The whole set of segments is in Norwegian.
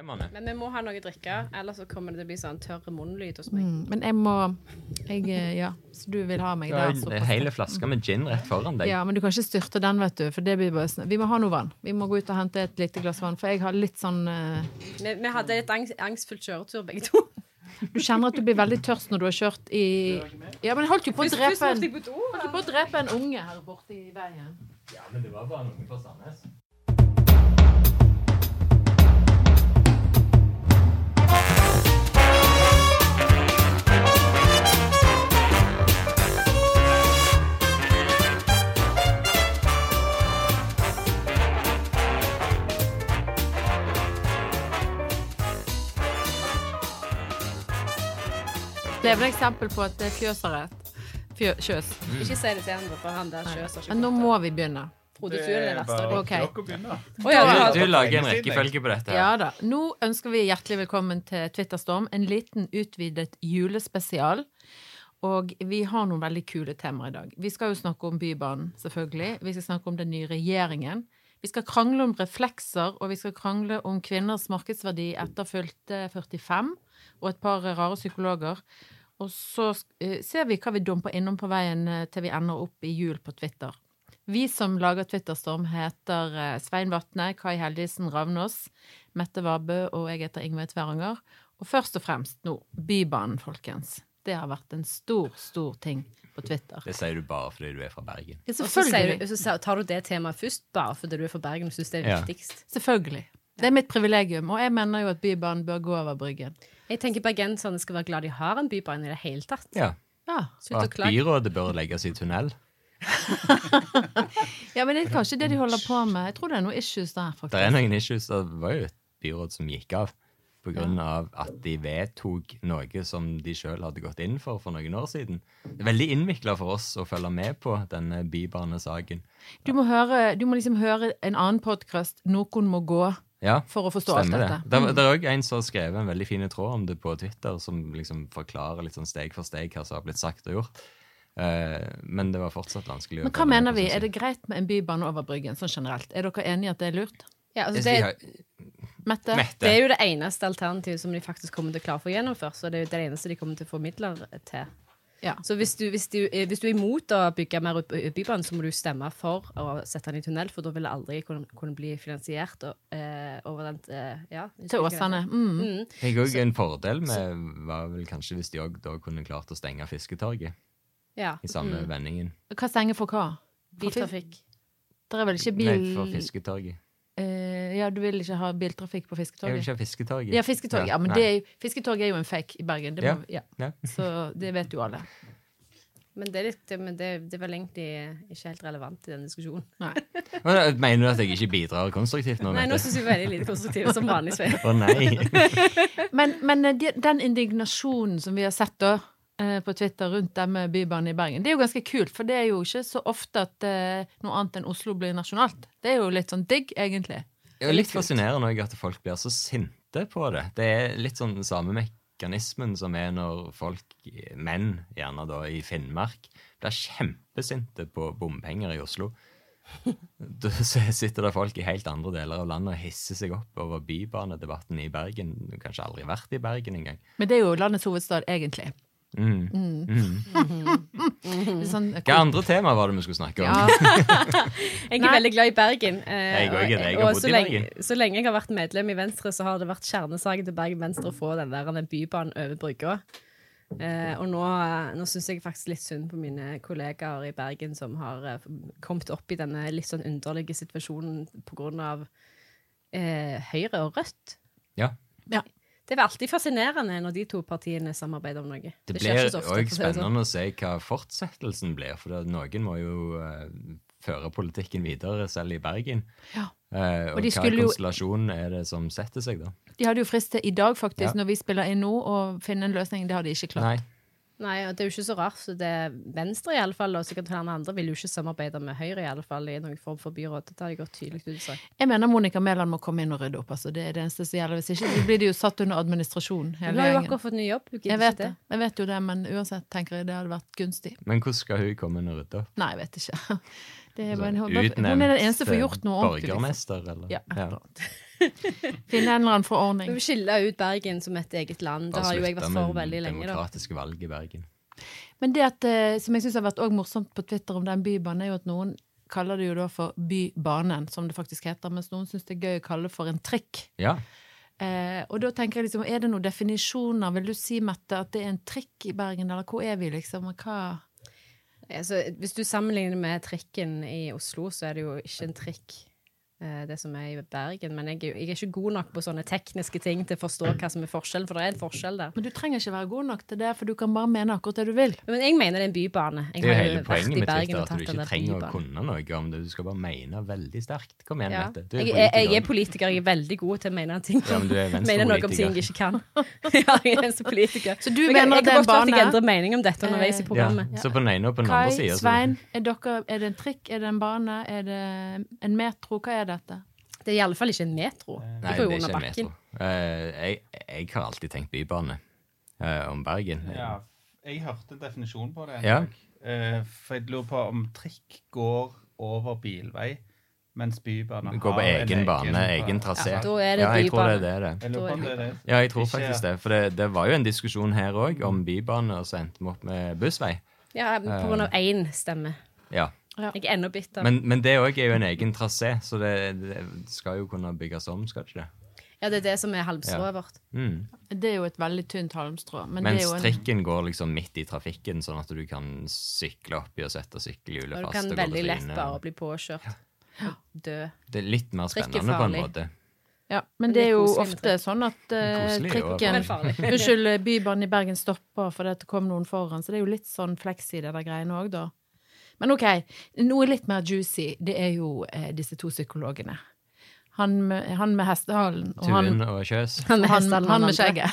Det må vi. Men vi må ha noe å drikke, ellers så kommer det til å bli sånn tørr munnlyd hos meg. Mm, men jeg må jeg, eh, Ja, så du vil ha meg Det der? er såpass. en hel flaske med gin rett foran deg. Ja, men du kan ikke styrte den, vet du. For det blir bare sånn. Vi må ha noe vann. Vi må gå ut og hente et lite glass vann, for jeg har litt sånn uh... Vi, vi hadde et angst, angstfullt kjøretur, begge to. Du kjenner at du blir veldig tørst når du har kjørt i Ja, men jeg holdt jo på å drepe en holdt jo på å drepe en unge her borte i veien. Ja, men det var bare noen fra Sandnes. Levende eksempel på at det er fjøs har rett. Fjø, sjøs. Ikke si det til andre, for han der sjøser ikke. Men nå må vi begynne. Det er bare begynne. du Du lager en rekkefølge på dette. Ja da. Nå ønsker vi hjertelig velkommen til Twitterstorm. En liten utvidet julespesial. Og vi har noen veldig kule temaer i dag. Vi skal jo snakke om Bybanen, selvfølgelig. Vi skal snakke om den nye regjeringen. Vi skal krangle om reflekser, og vi skal krangle om kvinners markedsverdi etter fylte 45, og et par rare psykologer. Og så eh, ser vi hva vi dumper innom på veien eh, til vi ender opp i jul på Twitter. Vi som lager Twitterstorm, heter eh, Svein Vatne, Kai Heldisen Ravnås, Mette Vabø og jeg heter Ingveig Tveranger. Og først og fremst nå Bybanen, folkens. Det har vært en stor, stor ting på Twitter. Det sier du bare fordi du er fra Bergen. Ja, Og så, sier du, så tar du det temaet først, bare fordi du er fra Bergen og syns det er Ja. viktigst. Selvfølgelig. Det er mitt privilegium, og jeg mener jo at Bybanen bør gå over Bryggen. Jeg tenker bergenserne skal være glad de har en bybane i det hele tatt. Ja. Ja. Og at byrådet bør legges i tunnel. ja, men det er kanskje det de holder på med. Jeg tror det er noen issues der, faktisk. Det er noen issues. Det var jo et byråd som gikk av på grunn av at de vedtok noe som de sjøl hadde gått inn for for noen år siden. Det er veldig innvikla for oss å følge med på denne bybanesaken. Du må, høre, du må liksom høre en annen podkast, 'Noen må gå', Ja, for å forstå alt det. dette. Det, det er òg en som har skrevet en veldig fin tråd om det på Twitter, som liksom forklarer litt sånn steg for steg hva som har blitt sagt og gjort. Eh, men det var fortsatt vanskelig. Men hva mener vi? Er det greit med en bybane over Bryggen, sånn generelt? Er dere enige i at det er lurt? Ja, altså det, de har- Mette? Mette. det er jo det eneste alternativet som de faktisk kommer til å klare å få gjennomført. Så det er jo det eneste de kommer til å få midler til. Ja. Så hvis du, hvis, du, eh, hvis du er imot å bygge mer ut- ut Bybanen, så må du stemme for å sette den i tunnel, for da vil det aldri kunne, kunne bli finansiert og, eh, over den eh, ja, Til Åsane. Mm. Mm. Jeg òg En fordel med var vel kanskje hvis de òg da kunne klart å stenge Fisketorget Ja. i samme Mm. vendingen. Hva stenger for hva? Biltrafikk. Det er vel ikke bil... Nei, for Fisketorget. Eh, ja, du vil ikke ha biltrafikk på Jeg vil ikke ha Fisketorget. Ja, Fisketorget. Ja, men det er, jo- er jo en fake i Bergen. Det må, ja. Ja. Så det vet jo alle. Men, det er, litt, men det, det er vel egentlig ikke helt relevant i den diskusjonen. Nei. Eh, Mener du at jeg ikke bidrar konstruktivt nå? Nei, nå syns jeg vi veldig lite konstruktivt som vanlig. Å Å nei! Men, men eh, de- den indignasjonen som vi har sett da på Twitter rundt det med Bybanen i Bergen, det er jo ganske kult, for det er jo ikke så ofte at eh, noe annet enn Oslo blir nasjonalt. Det er jo litt sånn digg, egentlig. Det er litt fascinerende at folk blir så sinte på det. Det er litt sånn den samme mekanismen som er når folk, menn gjerne da i Finnmark, blir kjempesinte på bompenger i Oslo. Da sitter det folk i helt andre deler av landet og hisser seg opp over bybanedebatten i Bergen. Du har kanskje aldri vært i Bergen engang. Men det er jo landets hovedstad, egentlig. Mm. Mm. er Sånn, Hvilke andre tema var det vi skulle snakke om? ja, Jeg er Nei. veldig glad i Bergen. eh, Jeg og- jeg har og så lenge, så lenge jeg har vært medlem i Venstre, så har det vært kjernesaken til Bergen Venstre å få den der den bybanen over brygga. Eh, og nå, nå syns jeg faktisk litt synd på mine kollegaer i Bergen som har eh, kommet opp i denne litt sånn underlige situasjonen av eh, Høyre og Rødt. Ja. Ja. Det er alltid fascinerende når de to partiene samarbeider om noe. Det det blir òg det sånn. spennende å se hva fortsettelsen blir. For det, noen må jo uh, føre politikken videre, selv i Bergen. Ja. Eh, og Og hva konstellasjon er det som setter seg, da? De hadde jo frist til i dag, faktisk, Ja. når vi spiller inn nå, å finne en løsning. Det har de ikke klart. Nei. Nei, og det er jo ikke så rart. så det er Venstre i alle fall, og sikkert flere andre vil jo ikke samarbeide med Høyre i alle fall i noen form for byråd. Det har de gått tydelig ut sagt. Jeg mener Monica Mæland må komme inn og rydde opp. Altså. Det er det eneste som gjelder. Hvis ikke så blir de jo satt under administrasjon, Hele Du har jo akkurat fått ny jobb. Du gidder Jeg vet ikke det. Jeg vet jo det, men uansett tenker jeg det hadde vært gunstig. Men hvordan skal hun komme inn og rydde opp? Nei, jeg vet ikke. Det er, bare, Sånn hun, hun er den eneste som får gjort noe ordentlig. liksom. Borgermester, eller? Ja, ja. Finne en eller annen forordning. skille ut Bergen som et eget land. Det har jo jeg vært for veldig lenge. Demokratiske valg i Bergen. Men det at, eh, som jeg syns har vært også morsomt på Twitter om den bybanen, er jo at noen kaller det jo da for Bybanen, som det faktisk heter, mens noen syns det er gøy å kalle det for en trikk. Ja. Eh, og da tenker jeg liksom, er det noen definisjoner? Vil du si, Mette, at det er en trikk i Bergen, eller hvor er vi, liksom? Og Hva Altså, hvis du sammenligner med trikken i Oslo, så er det jo ikke en trikk. Eh, Det som er i Bergen, Men jeg jeg er ikke god nok på sånne tekniske ting til å forstå hva som er forskjellen, for det er en forskjell der. Men du trenger ikke være god nok til det, for du kan bare mene akkurat det du vil. Men jeg mener det er en bybane. Jeg Det er jo hele poenget med Bergen at du ikke trenger trenger å kunne noe om det. Du skal bare mene veldig sterkt. Kom igjen, Ja. Mette. Du Jeg, er jeg, jeg er politiker. jeg er veldig god til å mene ting. Ja, men du er Mener noe om ting jeg ikke kan. ja, jeg er en som politiker. Så du Men mener jeg, at det er en godt vært jeg kan endrer mening om dette underveis i programmet. Ja, så på den ene og på den andre Kai, sida Svein, er, dere, er det en trikk, er det en bane, er det en metro? Hva er dette? Det er i alle fall ikke en metro. Nei, det er ikke en metro. Eh, jeg, jeg har alltid tenkt bybane eh, om Bergen. Ja, jeg hørte en definisjon på det. Ja. Eh, for jeg lurer på om trikk går over bilvei, mens bybane Går på har en egen bane, egen trasé. Ja, da er det ja, jeg tror det er det. Jeg lurer på om det er det. Ja, jeg tror faktisk det. For det, det var jo en diskusjon her òg om bybane, og så endte vi opp med bussvei. Ja, på grunn av én stemme. Ja. Jeg er ennå bitter. Men, men det òg er jo en egen trasé, så det, det skal jo kunne bygges om, skal det ikke det? ja, det er det som er halmstrået vårt. Mm. Det er jo et veldig tynt halmstrå. Men det Mens er jo en, trikken går liksom midt i trafikken, sånn at du kan sykle oppi og sette sykkelhjulet fast. Og du kan og veldig lett bare bli påkjørt. Ja. dø. Det er litt mer er spennende på en måte. ja, men det er jo ofte sånn at uh, trikken. Unnskyld, Bybanen i Bergen stopper fordi det kom noen foran, så det er jo litt sånn fleks i det der greiene òg, da. Men OK, noe litt mer juicy, det er jo eh, disse to psykologene. Han med, han med hestehalen og han, Tuen og Kjøs. Han med han, han med skjegget.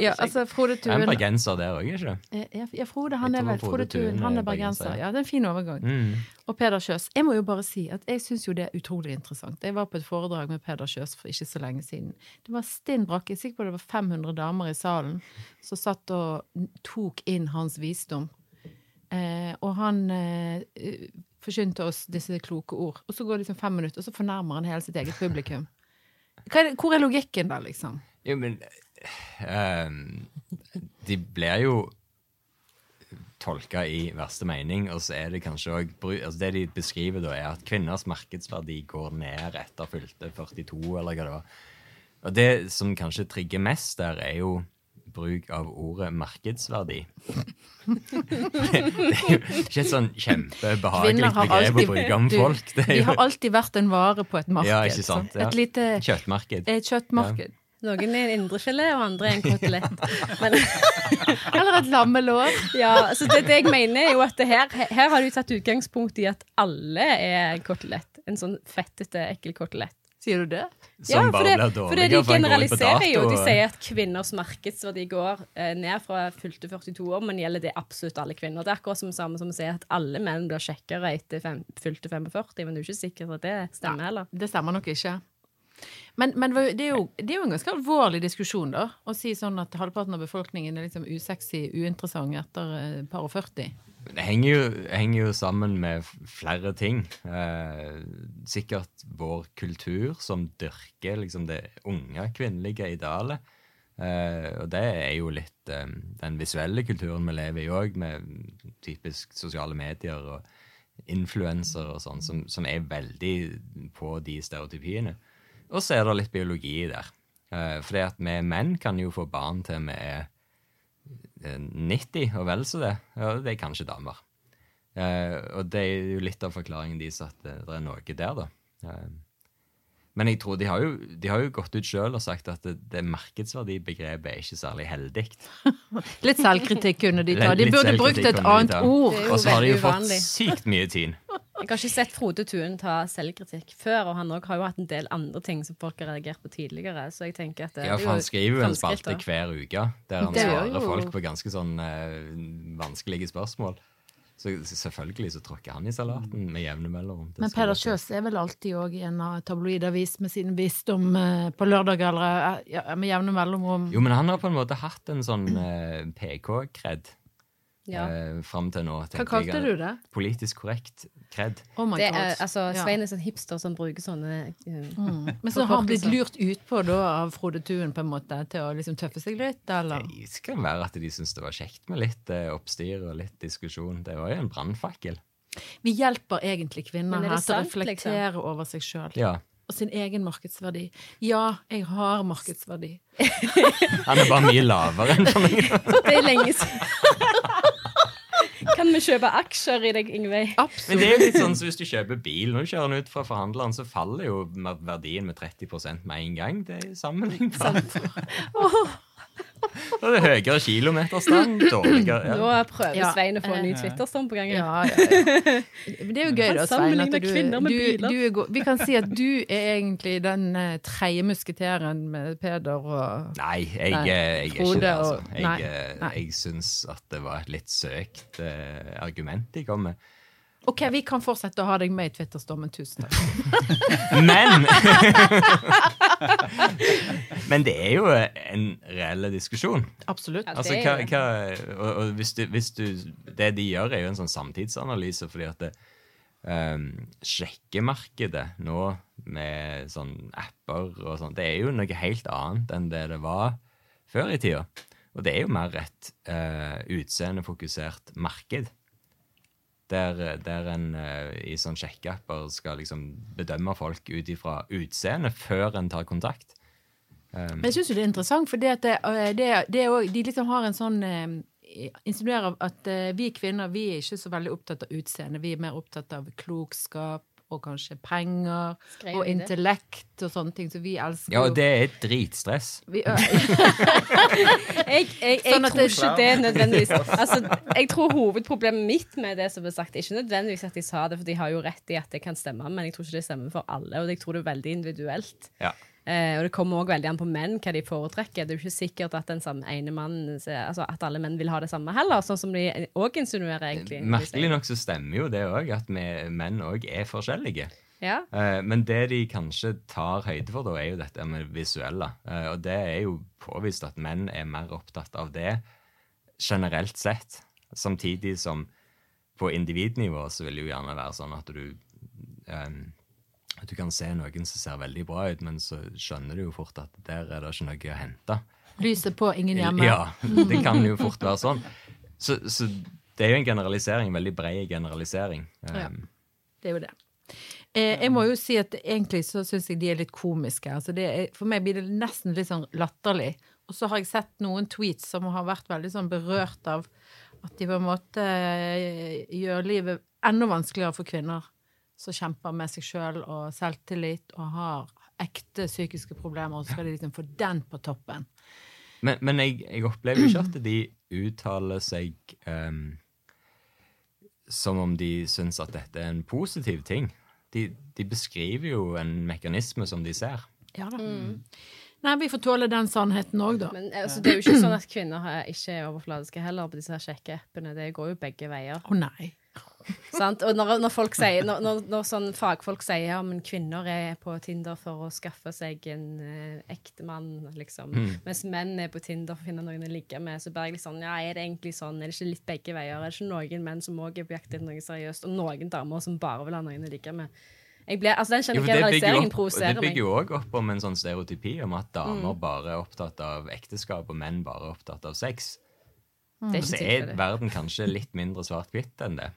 Ja, altså Frode Det er en bergenser der òg, ikke Eh, Ja, ja, Frode, han er vel Frode Tuen, han er bergenser. Ja, det er en fin overgang. mm. Og Peder Kjøs. Jeg må jo bare si at jeg syns jo det er utrolig interessant. Jeg var på et foredrag med Peder Kjøs for ikke så lenge siden. Det var stinn brakke. Jeg er sikker på det var 500 damer i salen som satt og tok inn hans visdom. Eh, og han eh, forkynte oss disse kloke ord. Og så går det liksom fem minutter, og så fornærmer han hele sitt eget publikum. Er det, hvor er logikken der, liksom? Jo, men ehm, De blir jo tolka i verste mening, og så er det kanskje òg altså Det de beskriver, da, er at kvinners markedsverdi går ned etter fylte 42, eller hva det var. Og det som kanskje trigger mest der, er jo bruk av ordet markedsverdi. det er jo ikke et sånn kjempebehagelig begrep å bruke om folk. Det De er har alltid vært en vare på et marked. Ja, ikke sant, ja. Et lite kjøttmarked. et kjøttmarked. Noen er en indregelé, og andre er en kotelett. Men Eller et lammelår. ja, så det, det jeg mener er jo at her, her har du tatt utgangspunkt i at alle er en kotelett. En sånn fettete, ekkel kotelett. Sier du det? Ja, Som for det, for det de generaliserer jo. De sier at kvinners markedsverdi går eh, ned fra fylte 42 år, men gjelder det absolutt alle kvinner. Det er akkurat som samme som å si at alle menn blir kjekkere etter fem, fylte 45, men du er ikke sikker på at det stemmer heller. Det stemmer nok ikke. Men, men det, er jo, det er jo en ganske alvorlig diskusjon, da. Å si sånn at halvparten av befolkningen er liksom usexy, uinteressant etter eh, par og 40. Det henger jo, henger jo sammen med flere ting. Eh, sikkert vår kultur som dyrker liksom det unge kvinnelige idealet. Eh, og det er jo litt eh, den visuelle kulturen vi lever i òg, med typisk sosiale medier og influensere og sånn, som, som er veldig på de stereotypiene. Og så er det litt biologi der. Eh, fordi at vi menn kan jo få barn til vi er 90 og vel så det. Ja, det er kanskje damer. Eh, og det er jo litt av forklaringen deres at det, det er noe der, da. Eh, men jeg tror de har jo, de har jo gått ut sjøl og sagt at det, det markedsverdibegrepet er ikke særlig heldig. Litt selvkritikk kunne de ta. De Litt burde brukt et annet ord. Og så har de jo fått uvanlig. sykt mye tid. Jeg har ikke sett Frode Tuen ta selvkritikk før, og han også har jo hatt en del andre ting som folk har reagert på tidligere, så jeg tenker at det, Ja, er for han skriver jo en spalte hver uke der han svarer folk på ganske sånn øh, vanskelige spørsmål. Så selvfølgelig så tråkker han i salaten med jevne mellomrom. Men Peder. Kjøs er vel alltid òg i en tabloidavis med sin visdom eh, på lørdager eller eh, med jevne mellomrom. Jo, men han har på en måte hatt en sånn eh, PK-kred Ja. eh, fram til nå. Hva kalte du det? Politisk korrekt kred. Oh my Det God. er, altså, Svein er sånn hipster som bruker sånne uh, Mm. Men så har han blitt lurt utpå da av Frode Tuen på en måte til å liksom tøffe seg litt, eller? Det kan være at de syntes det var kjekt med litt eh, oppstyr og litt diskusjon. Det var jo en brannfakkel. Vi hjelper egentlig kvinner er her til å reflektere liksom? reflektere over seg sjøl Ja. og sin egen markedsverdi. Ja, jeg har markedsverdi. Han er bare mye lavere enn for meg. Det er lenge siden. Kan vi kjøpe aksjer i deg, Ingveig? Men det er litt sånn som hvis du kjøper bil. Når du kjører den ut fra forhandleren, så faller jo verdien med 30% med en gang. Det er sammenlignbart. Da er det høyere kilometerstand, dårligere Nå ja. prøver Ja. Svein å få en ny Twitter-stand på gang. Ja, ja, ja. Det er jo gøy, da, Svein. At du, du, du er. Vi kan si at du er egentlig den uh, tredje musketeren med Peder og Nei, jeg, Nei, eh, jeg er ikke det, altså. Jeg, nei, eh, nei. jeg syns at det var et litt søkt uh, argument de kom med. OK, vi kan fortsette å ha deg med i Twitter-stormen. Tusen takk. Men Men det er jo en reell diskusjon. Absolutt. Altså, hva, hva, og, og hvis, du, hvis du Det de gjør, er jo en sånn samtidsanalyse, fordi at det, um, sjekkemarkedet nå med sånn apper og sånn, det er jo noe helt annet enn det det var før i tida. Og det er jo mer et uh, utseendefokusert marked. Der, der en uh, i sånn sjekkeapper skal liksom bedømme folk ut ifra utseende før en tar kontakt. Um, Men jeg syns jo det er interessant, for det det, eh, det, det er også, de liksom har en sånn uh, Insinuerer at uh, vi kvinner vi er ikke så veldig opptatt av utseende. Vi er mer opptatt av klokskap og kanskje penger Skrev og intellekt og sånne ting. Så vi elsker ja, jo og det er dritstress. vi, Jeg, jeg, jeg Sånn tror ikke det nødvendigvis Altså, Jeg tror hovedproblemet mitt med det som er sagt, ikke nødvendigvis at de sa det, for de har jo rett i at det kan stemme, men jeg tror ikke det stemmer for alle, og jeg tror det er veldig individuelt. Ja. Eh, og det kommer også veldig an på menn hva de foretrekker. Det er jo ikke sikkert at den samme ene mannen Altså at alle menn vil ha det samme heller, sånn som de òg insinuerer, egentlig. Merkelig nok så stemmer jo det òg, at vi menn òg er forskjellige. Ja. Eh, men det de kanskje tar høyde for, da, er jo dette med visuelle. Eh, og det er jo påvist at menn er mer opptatt av det generelt sett. Samtidig som på individnivå så vil det jo gjerne være sånn at du eh, du kan se noen som ser veldig bra ut, men så skjønner du jo fort at der er det ikke noe å hente. Lyset på, ingen hjemme. Ja, det kan jo fort være sånn. Så, så det er jo en generalisering, en veldig bred generalisering. Ja. Um, Det er jo det. Eh, jeg må jo si at egentlig så syns jeg de er litt komiske. Altså det er, for meg blir det nesten litt sånn latterlig. Og så har jeg sett noen tweets som har vært veldig sånn berørt av at de på en måte eh, gjør livet enda vanskeligere for kvinner som kjemper med seg sjøl og selvtillit og har ekte psykiske problemer, og så skal de liksom få den på toppen. Men, men jeg, jeg opplever ikke at de uttaler seg um, som om de syns at dette er en positiv ting. De, de beskriver jo en mekanisme som de ser. Ja da. Nei, vi får tåle den sannheten òg, da. Men altså, det er jo ikke sånn at kvinner ikke er overfladiske heller på disse her sjekkeappene. Det går jo begge veier. Å nei. Sant? Og når, når folk sier når, når, sånn fagfolk sier ja, men kvinner er på Tinder for å skaffe seg en ekte ektemann, liksom, mens menn er på Tinder for å finne noen å ligge med, så bare jeg litt sånn ja, er det egentlig sånn? Er det ikke litt begge veier? Er det ikke noen menn som òg er på jakt etter noe seriøst, og noen damer som bare vil ha noen å ligge med? Jeg ble, altså Den det generaliseringen det provoserer meg. bygger jo òg opp om en sånn stereotypi om at damer Mm. bare er opptatt av ekteskap, og menn bare er opptatt av sex. Det er Og så er verden kanskje litt mindre svart-hvitt enn det.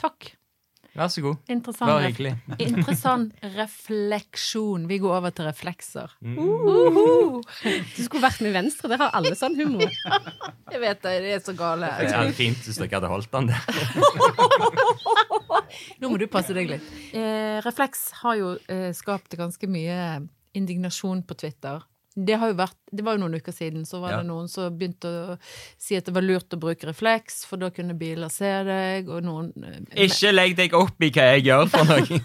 Takk. Vær så god. Interessant, Bare hyggelig. interessant refleksjon. Vi går over til reflekser. Mm. Uhuhu. Du skulle vært med Venstre, der har alle sånn humor. Jeg vet det, det er så gale. Det er fint hvis dere hadde holdt den der. Nå må du passe deg litt. Eh, Refleks har jo eh, skapt ganske mye indignasjon på Twitter. Det, vært, det var jo noen uker siden, så var Ja. det noen som begynte å si at det var lurt å bruke refleks, for da kunne biler se deg, og noen eh, Ikke legg deg opp i hva jeg gjør for noe!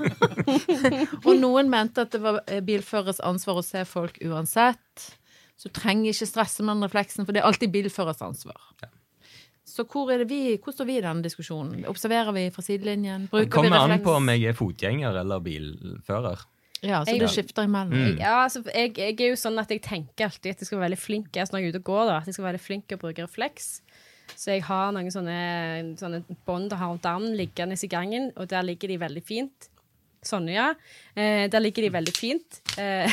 Og noen mente at det var eh, bilførers ansvar å se folk uansett. Så du trenger ikke stresse med den refleksen, for det er alltid bilførers ansvar. Så hvor, det vi, hvor står vi i denne diskusjonen? Observerer vi fra sidelinjen? Bruker vi kommer an på om jeg er fotgjenger eller bilfører. Ja, så Jeg- du skifter imellom. Mm. Ja, altså, jeg, jeg er jo sånn at jeg tenker alltid at jeg skal være veldig flink altså, når jeg er ute og går, da, at jeg skal være veldig flink og bruke refleks. Så jeg har noen sånne, sånne bånd og arm liggende i gangen, og der ligger de veldig fint. Sånne, ja. Eh, der ligger de veldig fint. Eh,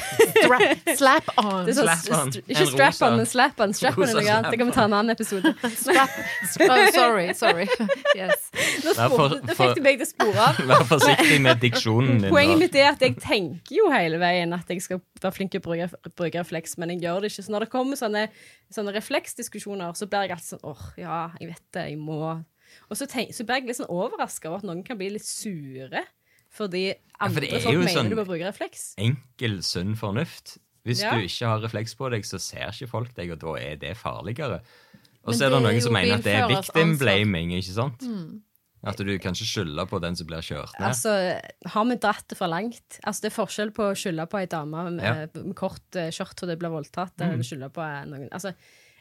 Slap on! er sånn, Slap-on. ikke strap-on, men slap-on. Strap-on er noe annet. Det kan vi ta en annen episode. Strap, oh, sorry, sorry. Yes. Nå spor- nå fikk du meg til å spore av. Vær forsiktig med diksjonen din. Poenget mitt er at jeg tenker jo hele veien at jeg skal være flink til å bruke, bruke refleks, men jeg gjør det ikke. Så når det kommer sånne, sånne refleksdiskusjoner, så blir jeg alltid sånn åh, ja, jeg vet det, jeg må. Og så, tenk, så blir jeg litt sånn overraska over at noen kan bli litt sure fordi for andre ja, for folk mener sånn- du bør bruke refleks. Enkel, sunn fornuft. Hvis Ja. du ikke har refleks på deg, så ser ikke folk deg, og da er det farligere. Og så er det noen som mener at det er victim blaming, ikke sant? At du kan ikke skylde på den som blir kjørt ned. Altså, har vi dratt det for langt? Altså, det er forskjell på å skylde på ei dame med, Ja. med kort eh, skjørt og det blir voldtatt, eller skylde på eh, noen Altså,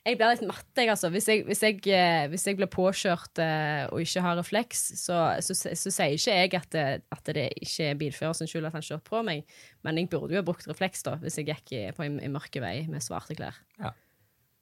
jeg blir litt matt, jeg, altså. Hvis jeg, hvis jeg, eh, hvis jeg blir påkjørt uh, og ikke har refleks, så, så, så, sier ikke jeg at det, at det ikke er bilfører sin skyld at han kjørte på meg, men jeg burde jo ha brukt refleks da, hvis jeg gikk i- på en, en mørke vei med svarte klær. Ja.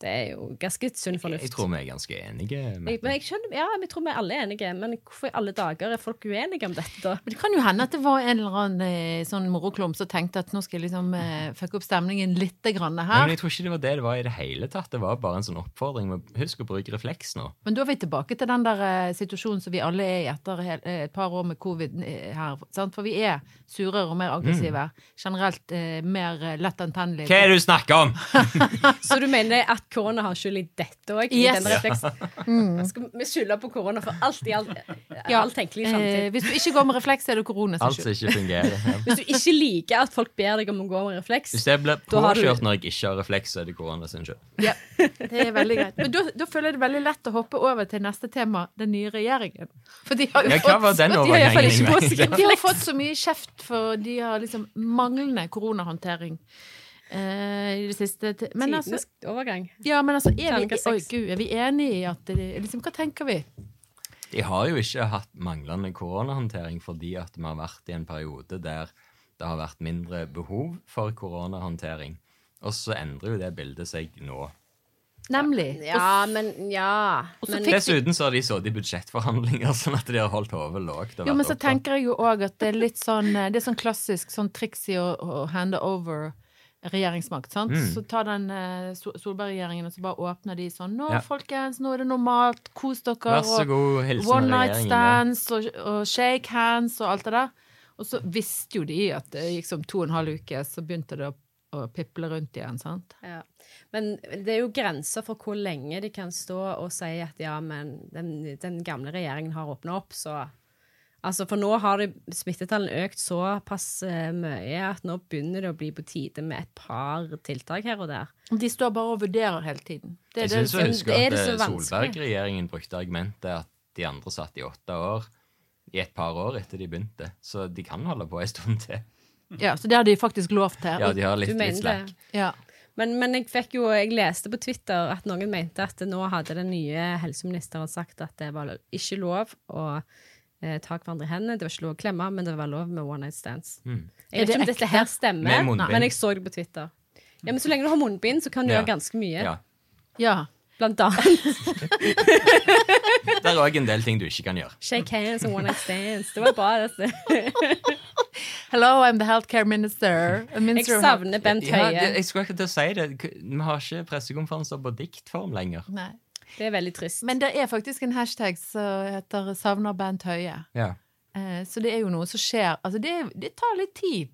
Det er jo ganske sunn fornuft. Jeg tror vi er ganske enige. Jeg, men jeg skjønner, ja, vi tror vi er alle enige, men hvorfor i alle dager er folk uenige om dette, da? Men det kan jo hende at det var en eller annen eh, sånn moroklump som tenkte at nå skal jeg liksom eh, fucke opp stemningen litt grann her. men jeg tror ikke det var det det var i det hele tatt. Det var bare en sånn oppfordring. med Husk å bruke refleks nå. Men da er vi tilbake til den der eh, situasjonen som vi alle er i etter eh, et par år med covid eh, her. Sant? For vi er surere og mer aggressive. Generelt eh, mer lett antennelige. Hva er det du snakker om?! Så du mener at korona har skyld i dette òg? Yes. Skal vi skylder på korona for alt i alt, Ja. all tenkelig Eh, hvis du ikke går med refleks, er det korona sin skyld. ikke fungerer. Ja. Hvis du ikke liker at folk ber deg om å gå med refleks Hvis jeg blir påkjørt du- når jeg ikke har refleks, så er det korona sin skyld. Ja, det er veldig greit. Men da, da føler jeg det veldig lett å hoppe over til neste tema, den nye regjeringen. For de har jo Ja, hva var fått, de har de har fått så mye kjeft for de har liksom manglende koronahåndtering eh, i det siste. Men altså, overgang. ja, men altså er vi, oi. Gud, er vi enige i at liksom, Hva tenker vi? De har jo ikke hatt manglende koronahåndtering fordi at vi har vært i en periode der det har vært mindre behov for koronahåndtering. Og så endrer jo det bildet seg nå. Nemlig. Ja, men Ja. Men fikk- Dessuten så har de sittet i budsjettforhandlinger, sånn at de har holdt hodet lågt. Jo, men så opptatt. tenker jeg jo òg at det er litt sånn eh, Det er sånn klassisk sånn triks i å, å hande over regjeringsmakt, sant? Mm. Så tar den eh, Solberg-regjeringen, og så bare åpner de sånn Nå, Ja. folkens, nå er det normalt, kos dere. Vær så god, hilsen One night stands og, og shake hands og alt det der. Og så visste jo de at det gikk som to og en halv uke, så begynte det å, å piple rundt igjen, sant? Ja. Men det er jo grenser for hvor lenge de kan stå og si at ja, men den, den gamle regjeringen har åpna opp, så Altså, For nå har smittetallene økt såpass eh, mye at nå begynner det å bli på tide med et par tiltak her og der. De står bare og vurderer hele tiden. Det er Jeg syns jeg husker er at eh? Solberg-regjeringen brukte argumentet at de andre satt i åtte år. i et par år etter de begynte, så de kan holde på en stund til. Ja, så det har de faktisk lov til. Ja, de har litt, litt slack. Ja. Men, men jeg fikk jo, jeg leste på Twitter at noen mente at nå hadde den nye helseministeren sagt at det var ikke lov å eh, ta hverandre i hendene, det var ikke lov å klemme, men det var lov med one night stands. Mm. Jeg vet ikke om dette her stemmer, men jeg så det på Twitter. Ja, men Så lenge du har munnbind, så kan du Ja. gjøre ganske mye. Ja. ja. Blant annet Det er òg en del ting du ikke kan gjøre. shake hands and one night stands. Det var bra. Det. Hello, I'm the healthcare minister. Minister jeg savner Bent Høie. Ja, jeg skulle ikke til å si det. Vi har ikke pressekonferanser på diktform lenger. Nei. Det er veldig trist. Men det er faktisk en hashtag som heter 'savner Bent Høie'. Ja. Eh, Så det er jo noe som skjer. Altså det, det tar litt tid,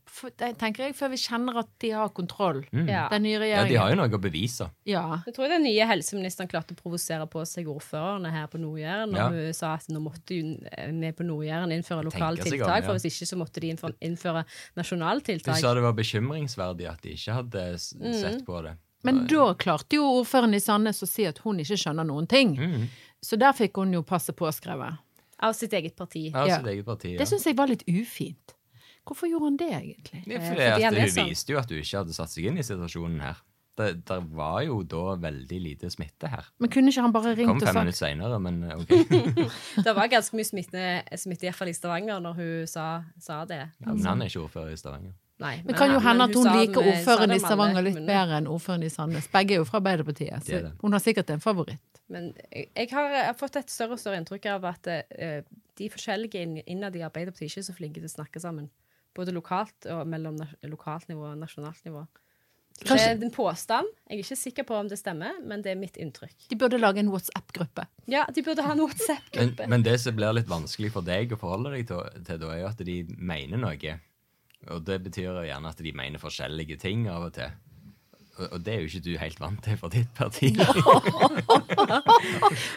tenker jeg, før vi kjenner at de har kontroll. Ja. Den nye ja, de har jo noe å bevise. Ja. Jeg tror den nye helseministeren klarte å provosere på seg ordførerne her på Nord-Jæren når Ja. hun sa at nå måtte jo vi på Nord-Jæren innføre lokale tiltak, om, ja. for hvis ikke så måtte de innføre, nasjonale Du tiltak. sa det var bekymringsverdig at de ikke hadde sett Mm. sett på det. Men da klarte jo ordføreren i Sandnes å si at hun ikke skjønner noen ting. Mm. Så der fikk hun jo passe påskrevet. Av sitt eget parti. Ja, Ja. sitt eget parti. Ja. Det syns jeg var litt ufint. Hvorfor gjorde han det, egentlig? Ja, Eh, fordi fordi at hun sånn. viste jo at hun ikke hadde satt seg inn i situasjonen her. Det der var jo da veldig lite smitte her. Men kunne ikke han bare ringt og sagt Kom fem minutter seinere, men eh, OK. Det var ganske mye smitte, smitte i hvert fall i Stavanger, når hun sa, sa det. Ja, men han er ikke ordfører i Stavanger. Nei, Det kan jo hende at hun liker ordføreren i Stavanger litt bedre enn ordføreren i Sandnes. Begge er jo fra Arbeiderpartiet, er så det. hun har sikkert en favoritt. Men jeg, jeg, har, jeg har fått et større og større inntrykk av at uh, de forskjellige inn- innad i Arbeiderpartiet ikke er så flinke til å snakke sammen. Både lokalt og mellom lokalt nivå og nasjonalt nivå. Kanskje- Det er en påstand. Jeg er ikke sikker på om det stemmer, men det er mitt inntrykk. De burde lage en WhatsApp-gruppe. Ja, de burde ha en WhatsApp-gruppe. men det som blir litt vanskelig for deg å forholde deg til, til da, er jo at de mener noe. Og det betyr jo gjerne at de mener forskjellige ting av og til. Og, det er jo ikke du helt vant til for ditt parti.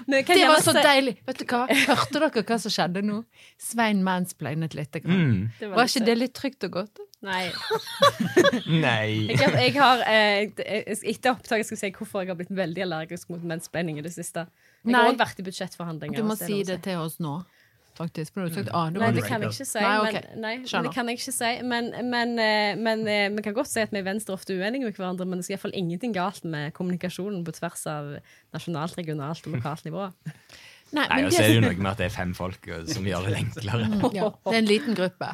Men Det var så deilig! Vet du hva? Hørte dere hva som skjedde nå? Svein mansplainet litt. grann. Mm. Var, Var ikke det litt trygt og godt? Nei. Nei. Jeg, har- jeg har eh, Etter opptaket skal jeg si hvorfor jeg har blitt veldig allergisk mot mansplaining i det siste. Jeg Nei. har også vært i budsjettforhandlinger. Du må si det til oss nå, faktisk. For du har sagt A. Du Nei, det kan jeg ikke si. Nei, okay. men, nei, men det kan jeg ikke si. Men, men, eh, men eh, vi kan godt si at vi i Venstre ofte er uenige med hverandre, men det er iallfall ingenting galt med kommunikasjonen på tvers av nasjonalt, regionalt og lokalt nivå. Nei, Nei, men og så er det jo noe med at det er fem folk som gjør det enklere. Ja, det er en liten gruppe.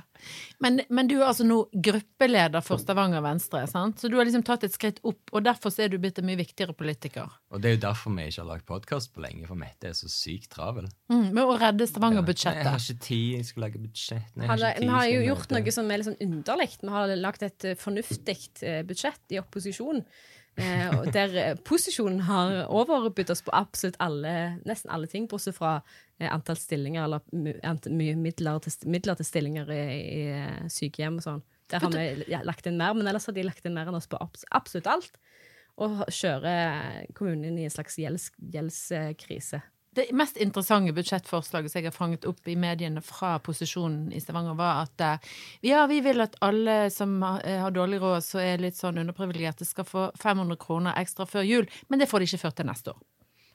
Men, men du er altså nå gruppeleder for Stavanger Venstre, sant? så du har liksom tatt et skritt opp, og derfor er du blitt en mye viktigere politiker. Og det er jo derfor vi ikke har lagt podkast på lenge, for Mette er så sykt travel. Mm, med å redde Jeg har ikke tid, jeg skal lage budsjett. Nei, Har, vi har jo gjort noe som er litt sånn underlig. Vi har lagt et eh, fornuftig eh, budsjett i opposisjon. Eh, der eh, posisjonen har overbydd oss på absolutt alle, nesten alle ting, bortsett fra eh, antall stillinger eller ant- mye midler til, midler til stillinger i, i eh, sykehjem og sånn. Der har vi ja, lagt inn mer, men ellers har de lagt inn mer enn oss på abs absolutt alt. Og kjører kommunen inn i en slags gjelds, gjeldskrise. Det mest interessante budsjettforslaget som jeg har fanget opp i mediene fra posisjonen i Stavanger, var at eh, ja, vi vil at alle som har eh, dårlig råd, så er litt sånn underprivilegerte, skal få 500 kroner ekstra før jul, men det får de ikke før til neste år.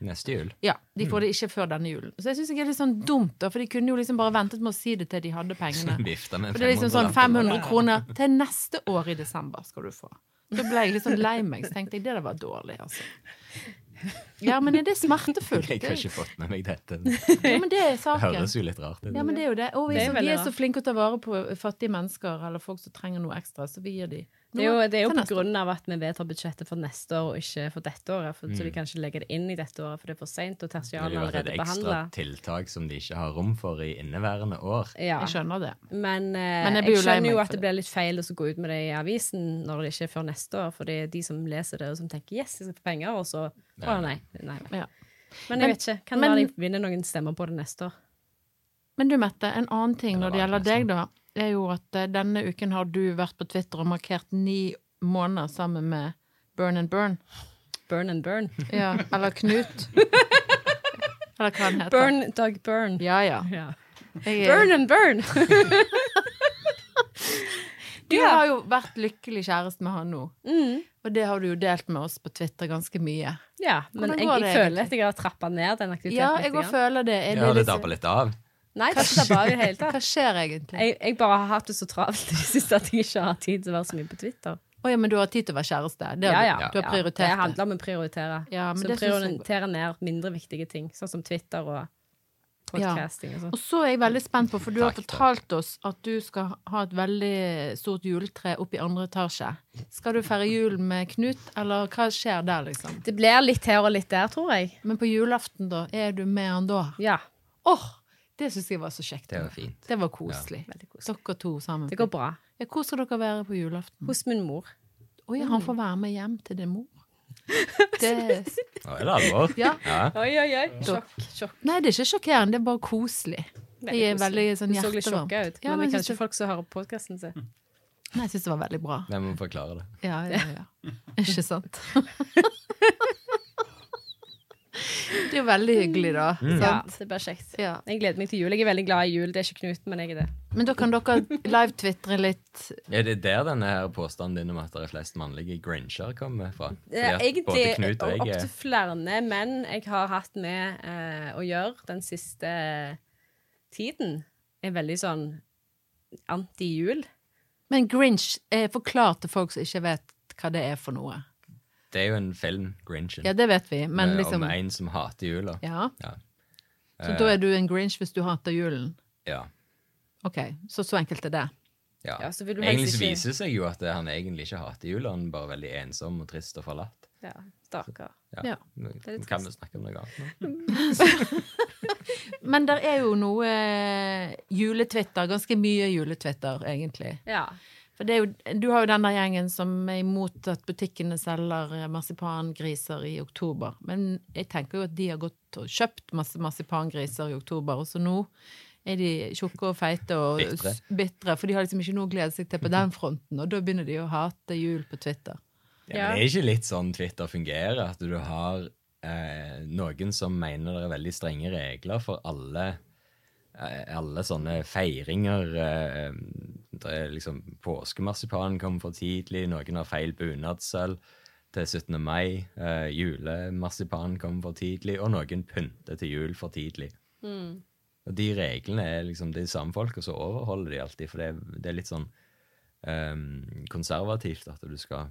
Neste jul. Ja, de får det ikke før denne julen. Så jeg syns det er litt sånn dumt, da, for de kunne jo liksom bare ventet med å si det til de hadde pengene. For det er liksom sånn 500 500 kroner til neste år i desember skal du få. Da ble jeg litt sånn lei meg, så tenkte jeg det der var dårlig, altså. Ja, men er det smertefullt? Jeg har ikke fått med meg dette. Ja, men det er Det høres jo litt rart ut. Ja, men det er jo det. Og vi, Det er så, vi er så flinke flinke å ta vare på fattige mennesker eller folk som trenger noe ekstra, så vi gir de Det er jo, det er jo på grunn av at vi vedtar budsjettet for neste år og ikke for dette året. For, Så vi de kan ikke legge det inn i dette året, for det er for seint, og tertialen allerede behandla. Det er jo et ekstra tiltak som de ikke har rom for i inneværende år. Ja. Jeg skjønner det. Men, uh, Men jeg jeg, skjønner jo at det blir litt feil å gå ut med det i avisen når det ikke er før neste år, for det er de som leser det og som tenker 'yes, jeg skal få penger', og så Å nei. nei. Ja. Men jeg vet ikke. Kan men- være de vinner noen stemmer på det neste år. Men du, Mette, en annen ting når Det gjelder deg, da, er jo at eh, denne uken har du vært på Twitter og markert ni måneder sammen med Burn and Burn. Burn and burn. Ja, eller Knut. Eller hva han heter. Burn, Doug Burn. Ja, ja. Ja. Jeg Burn and burn! Du Ja. har jo vært lykkelig kjæreste med han nå. Mm. Og det har du jo delt med oss på Twitter ganske mye. Ja, men jeg, går jeg det føler at jeg har trappa ned den aktiviteten. Ja, jeg òg føler det. Er Ja, det litt- dabber litt av. Nei, hva, skjer, Hva skjer egentlig? Jeg, jeg bare har hatt det så travelt i det siste at jeg ikke har tid til å være så mye på Twitter. Oh, ja, men du har tid til å være kjæreste? Det har Ja, ja. du har prioritert ja, det? handler om å prioritere. Ja, men så det prioritere ned mindre viktige ting, sånn som Twitter og podcasting og sånn. Og så er jeg veldig spent på, for du har fortalt oss at du skal ha et veldig stort juletre oppe i andre etasje. Skal du feire jul med Knut, eller hva skjer der, liksom? Det blir litt her og litt der, tror jeg. Men på julaften, da? Er du med han da? Ja. Åh, det syns jeg var så kjekt. Det var fint. Det var koselig. Ja. koselig. Dere to sammen. Det går bra. Ja, hvor skal dere være på julaften? Hos min mor. Å ja, han får være med hjem til din mor? Det Nå er det alvor. Ja. Oi, oi, oi. Sjokk. sjokk. Nei, det er ikke sjokkerende, det er bare koselig. Jeg er veldig sånn Du så litt hjertevarm. sjokka ut. Ja, men men det jeg kanskje folk som hører på podkasten sin. Nei, jeg syns det var veldig bra. Vi må forklare det. Ja, ja, ja. Ikke sant? Det er jo veldig hyggelig, da. Ja, Sant? det blir kjekt. Ja. Jeg gleder meg til jul. Jeg er veldig glad i jul. Det er ikke Knut, men jeg er det. Men da kan dere live-tvitre litt. Er det der denne her påstanden din om at det er flest mannlige grincher kommer fra? Er egentlig jeg opptil er flere menn jeg har hatt med eh, å gjøre den siste tiden, er veldig sånn anti-jul. Men Grinch, eh, forklar til folk som ikke vet hva det er for noe. Det er jo en film, Grinchen, Ja, det vet vi, men med- liksom om en som hater jula. Ja. Ja. Så da er du en Grinch hvis du hater julen? Ja. OK, så så enkelt er det. ja. Ja, så vil du Egentlig så ikke- viser det seg jo at han egentlig ikke hater jula, han er bare veldig ensom og trist og forlatt. Ja, Stakkar. Ja. Ja. Er kan vi snakke om noe annet nå? Men der er jo noe eh, juletwitter, ganske mye juletwitter, egentlig. Ja. For det jo, du har jo den der gjengen som er imot at butikkene selger eh, marsipangriser i oktober. Men jeg tenker jo at de har gått og kjøpt masse marsipangriser i oktober, og så nå er de tjukke og feite og Bitre. for de har liksom ikke noe å glede seg til på den fronten, og da begynner de å hate jul på Twitter. Ja, men det er ikke litt sånn Twitter fungerer, at du har eh, noen som mener det er veldig strenge regler for alle alle sånne feiringer. Eh, det er liksom Påskemarsipanen kommer for tidlig, noen har feil bunadssølv til 17. mai. Eh, julemarsipanen kommer for tidlig, og noen pynter til jul for tidlig. Og de reglene er liksom de samme folka så overholder de alltid, for det er, det er litt sånn eh, konservativt at du skal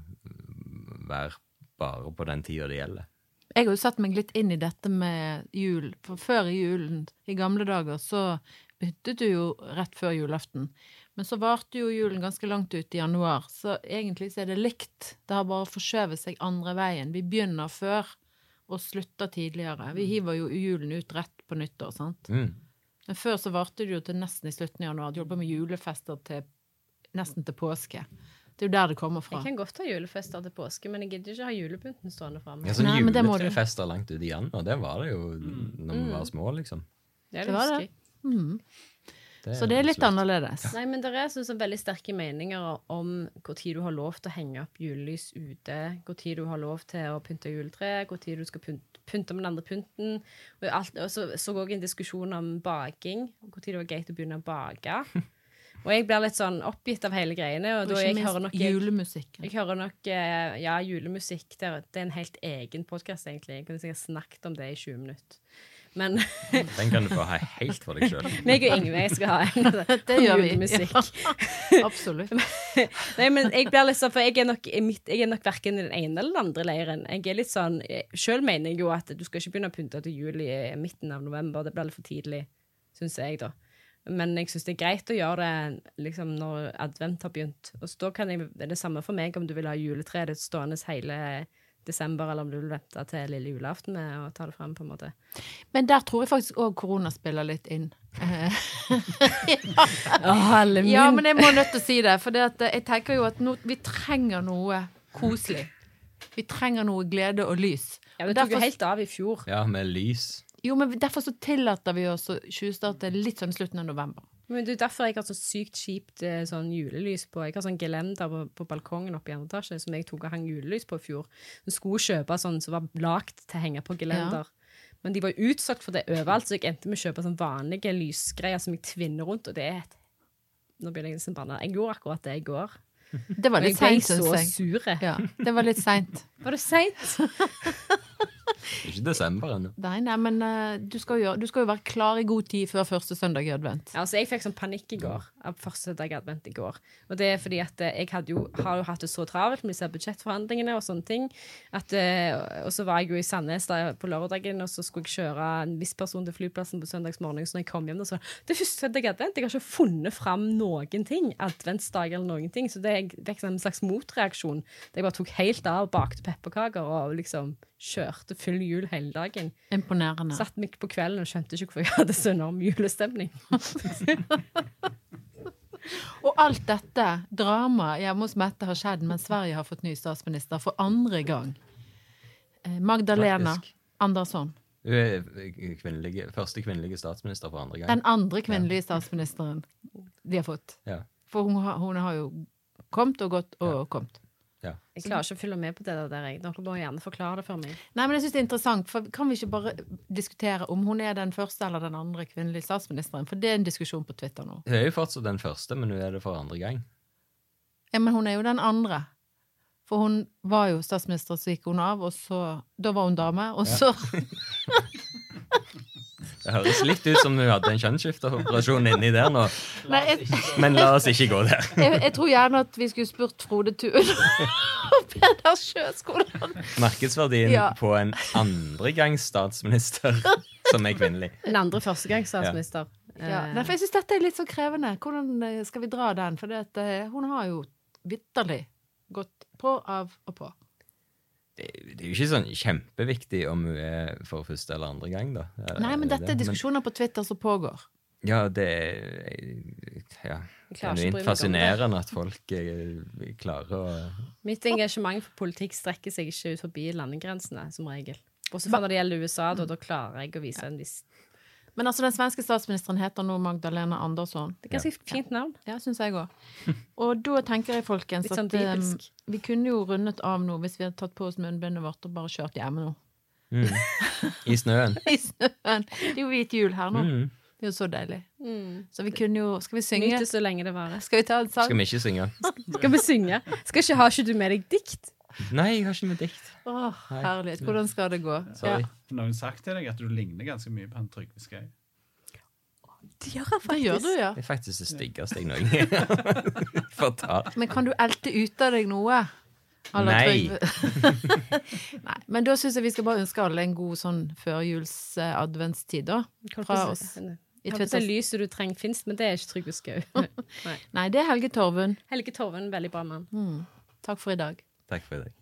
være bare på den tida det gjelder. Jeg har jo satt meg litt inn i dette med jul, for før i julen, i gamle dager, så byttet du jo rett før julaften. Men så varte jo julen ganske langt ut i januar, så egentlig så er det likt. Det har bare forskjøvet seg andre veien. Vi begynner før og slutter tidligere. Vi hiver jo julen ut rett på nyttår, sant. Mm. Men før så varte det jo til nesten i slutten av januar. Du holdt på med julefester til nesten til påske. Det er jo der det kommer fra. Jeg kan godt ha julefester til påske, men jeg gidder ikke ha julepynten stående framme. Ja, sånn Nei, juletrefester langt ut i januar, det var det jo når vi var små, liksom. Det er Det var det. Mm. Det Så det er litt slutt. annerledes. Nei, men det er så, så veldig sterke meninger om tid du har lov til å henge opp julelys ute, tid du har lov til å pynte juletre, tid du skal pynte, pynte med den andre pynten. Og, alt, og så så òg en diskusjon om baking, tid det var greit å begynne å bake. Og jeg blir litt sånn oppgitt av hele greiene, og Og da ikke jeg minst hører nok jeg, julemusikken. jeg hører nok eh, Ja, julemusikk, det er, en helt egen podkast, egentlig. Jeg kunne sikkert snakket om det i 20 minutter. Men Den kan du få ha helt for deg sjøl. meg og Ingve skal ha en Det gjør vi. julemusikk. Absolutt. Nei, men jeg blir litt sånn, for jeg er nok, mitt, jeg er nok hverken i den ene eller den andre leiren. Jeg er litt sånn, Sjøl mener jeg jo at du skal ikke begynne å pynte til jul i midten av november. Det blir litt for tidlig, syns jeg, da. Men jeg syns det er greit å gjøre det liksom når advent har begynt. Og så da kan jeg, det er det samme for meg om du vil ha juletreet stående hele desember, eller om du vil vente til lille julaften med å ta det fram, på en måte. Men der tror jeg faktisk òg korona spiller litt inn. ja. Oh, ja, men jeg må nødt til å si det, for det at eh, jeg tenker jo at no, vi trenger noe koselig. Vi trenger noe glede og lys. ja, det tok jo helt av i fjor. Ja, med lys. Jo, men derfor så tillater vi oss å tjuvstarte litt sånn slutten av november. Men det er derfor jeg har så sykt kjipt eh, sånn julelys på. Jeg har sånn gelender på, på balkongen oppe i andre etasje som jeg tok og hang julelys på i fjor. Jeg skulle kjøpe sånn som var lagd til å henge på gelender. Men de var utsolgt for det overalt, så jeg endte med å kjøpe sånn vanlige lysgreier som jeg tvinner rundt, og det er et Nå begynner jeg nesten å banne. Jeg gjorde akkurat det i går. Det var jeg litt ble seint, så syns jeg. sur. Ja, det var litt seint. Var det seint? Ikke desember ennå. Nei, nei, men uh, du, skal jo, du skal jo være klar i god tid før første søndag i advent. Altså, jeg fikk sånn panikk i går av første dag advent i går. Og det er fordi at eh, jeg hadde jo, har jo hatt det så travelt med disse budsjettforhandlingene og sånne ting. At, uh, og så var jeg jo i Sandnes da, på lørdagen, og så skulle jeg kjøre en viss person til flyplassen på søndagsmorgen. Så når jeg kom hjem, da, så det er første søndag i advent. Jeg har ikke funnet fram noen ting. Adventsdag eller noen ting. Så det er fikk sånn en slags motreaksjon. Jeg bare tok helt av, bakte pepperkaker og liksom kjørte full jul hele dagen. Imponerende. Satt meg på kvelden og skjønte ikke hvorfor jeg hadde så enorm julestemning. Og alt dette dramaet hjemme hos Mette har skjedd mens Sverige har fått ny statsminister for andre gang. Eh, Magdalena Faktisk. Andersson. Hun er kvinnelige, første kvinnelige statsminister for andre gang. Den andre kvinnelige statsministeren de har fått. Ja. For hun har, hun har jo kommet og gått og kommet. Ja. Jeg klarer ikke å følge med på det der. jeg. Dere må gjerne forklare det for meg. Nei, men jeg synes det er interessant, for Kan vi ikke bare diskutere om hun er den første eller den andre kvinnelige statsministeren? For det er en diskusjon på Twitter nå. Hun er jo fortsatt den første, men hun er det for andre gang. Ja, Men hun er jo den andre. For hun var jo statsminister, så gikk hun av, og så Da var hun dame, og så Det høres litt ut som hun hadde en kjønnsskifteoperasjon inni der nå, Nei, jeg, men la oss ikke gå der. jeg, jeg tror gjerne at vi skulle spurt Frode Thun og Peder Sjøskolen. Markedsverdien Ja. på en andregangs statsminister som er kvinnelig. En andre førstegangs statsminister. Ja. Ja. Nei, for jeg syns dette er litt så krevende. Hvordan eh, skal vi dra den? For det at, eh, hun har jo vitterlig gått på, av og på. Det, det er jo ikke sånn kjempeviktig om hun er for første eller andre gang, da. Nei, men dette er diskusjoner på Twitter som pågår. Ja, det er ja, er genuint fascinerende at folk eh, klarer å Mitt engasjement for politikk strekker seg ikke ut forbi landegrensene, som regel. Bortsett fra når det gjelder USA, da, da klarer jeg å vise en viss Men altså, den svenske statsministeren heter nå Magdalena Andersson. Det er ganske fint navn. Ja, syns jeg òg. Og da tenker jeg, folkens, sånn at um, vi kunne jo rundet av nå hvis vi hadde tatt på oss munnbindet vårt og bare kjørt hjemme nå. I snøen. I snøen. Det er jo hvit jul her nå. Mm. Det er jo så deilig. Så vi kunne jo Skal vi synge? Nyte så lenge det varer. Skal vi ta en sang? Skal vi ikke synge? Skal vi synge? Skal ikke, Har ikke du med deg dikt? Nei, jeg har ikke noe dikt. Åh, herlighet. Hvordan skal det gå? Sorry. Har noen sagt til deg at du ligner ganske mye på han Trygve Skau? Det gjør jeg Det gjør du, ja. Det er faktisk det styggeste jeg noen gang. Men kan du elte ut av deg noe? Eller Nei. Nei. Men da syns jeg vi skal bare ønske alle en god sånn førjuls eh, adventstid, da. Fra oss. I Jeg håper det lyset du trenger, fins, men det er ikke Trygve Skau. Nei, det er Helge Torvund. Helge Torven, veldig bra mann. Takk for i dag. Takk for i dag.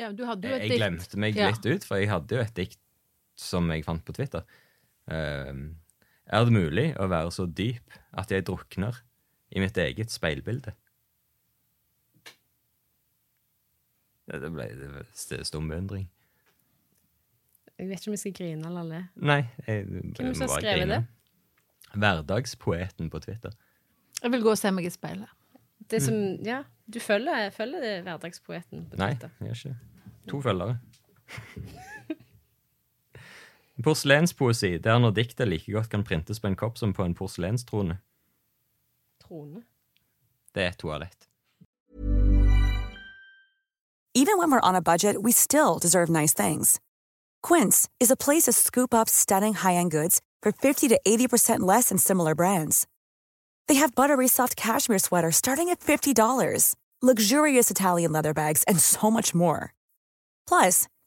Ja, Jeg glemte meg Ja. litt ut, for jeg hadde jo et dikt som jeg fant på Twitter. Ehm, er det mulig å være så dyp at jeg drukner i mitt eget speilbilde? Det det ble det ble stum beundring. Jeg vet ikke om jeg skal grine eller le. Nei, jeg Hvem som har skrevet grine. Hverdagspoeten på Twitter. Jeg vil gå og se meg i speilet. Det som, ja, Du følger, følger det hverdagspoeten på Twitter? Nei, jeg gjør ikke det. To følgere. Porselenspoesi. Det er når diktet like godt kan printes på en kopp som på en porselenstrone. Trone. Det er et toalett. Even when we're on a budget, we still deserve nice things. Quince is a place to scoop up stunning high-end goods for 50 to 80% less than similar brands. They have buttery soft cashmere sweaters starting at $50, luxurious Italian leather bags, and so much more. Plus,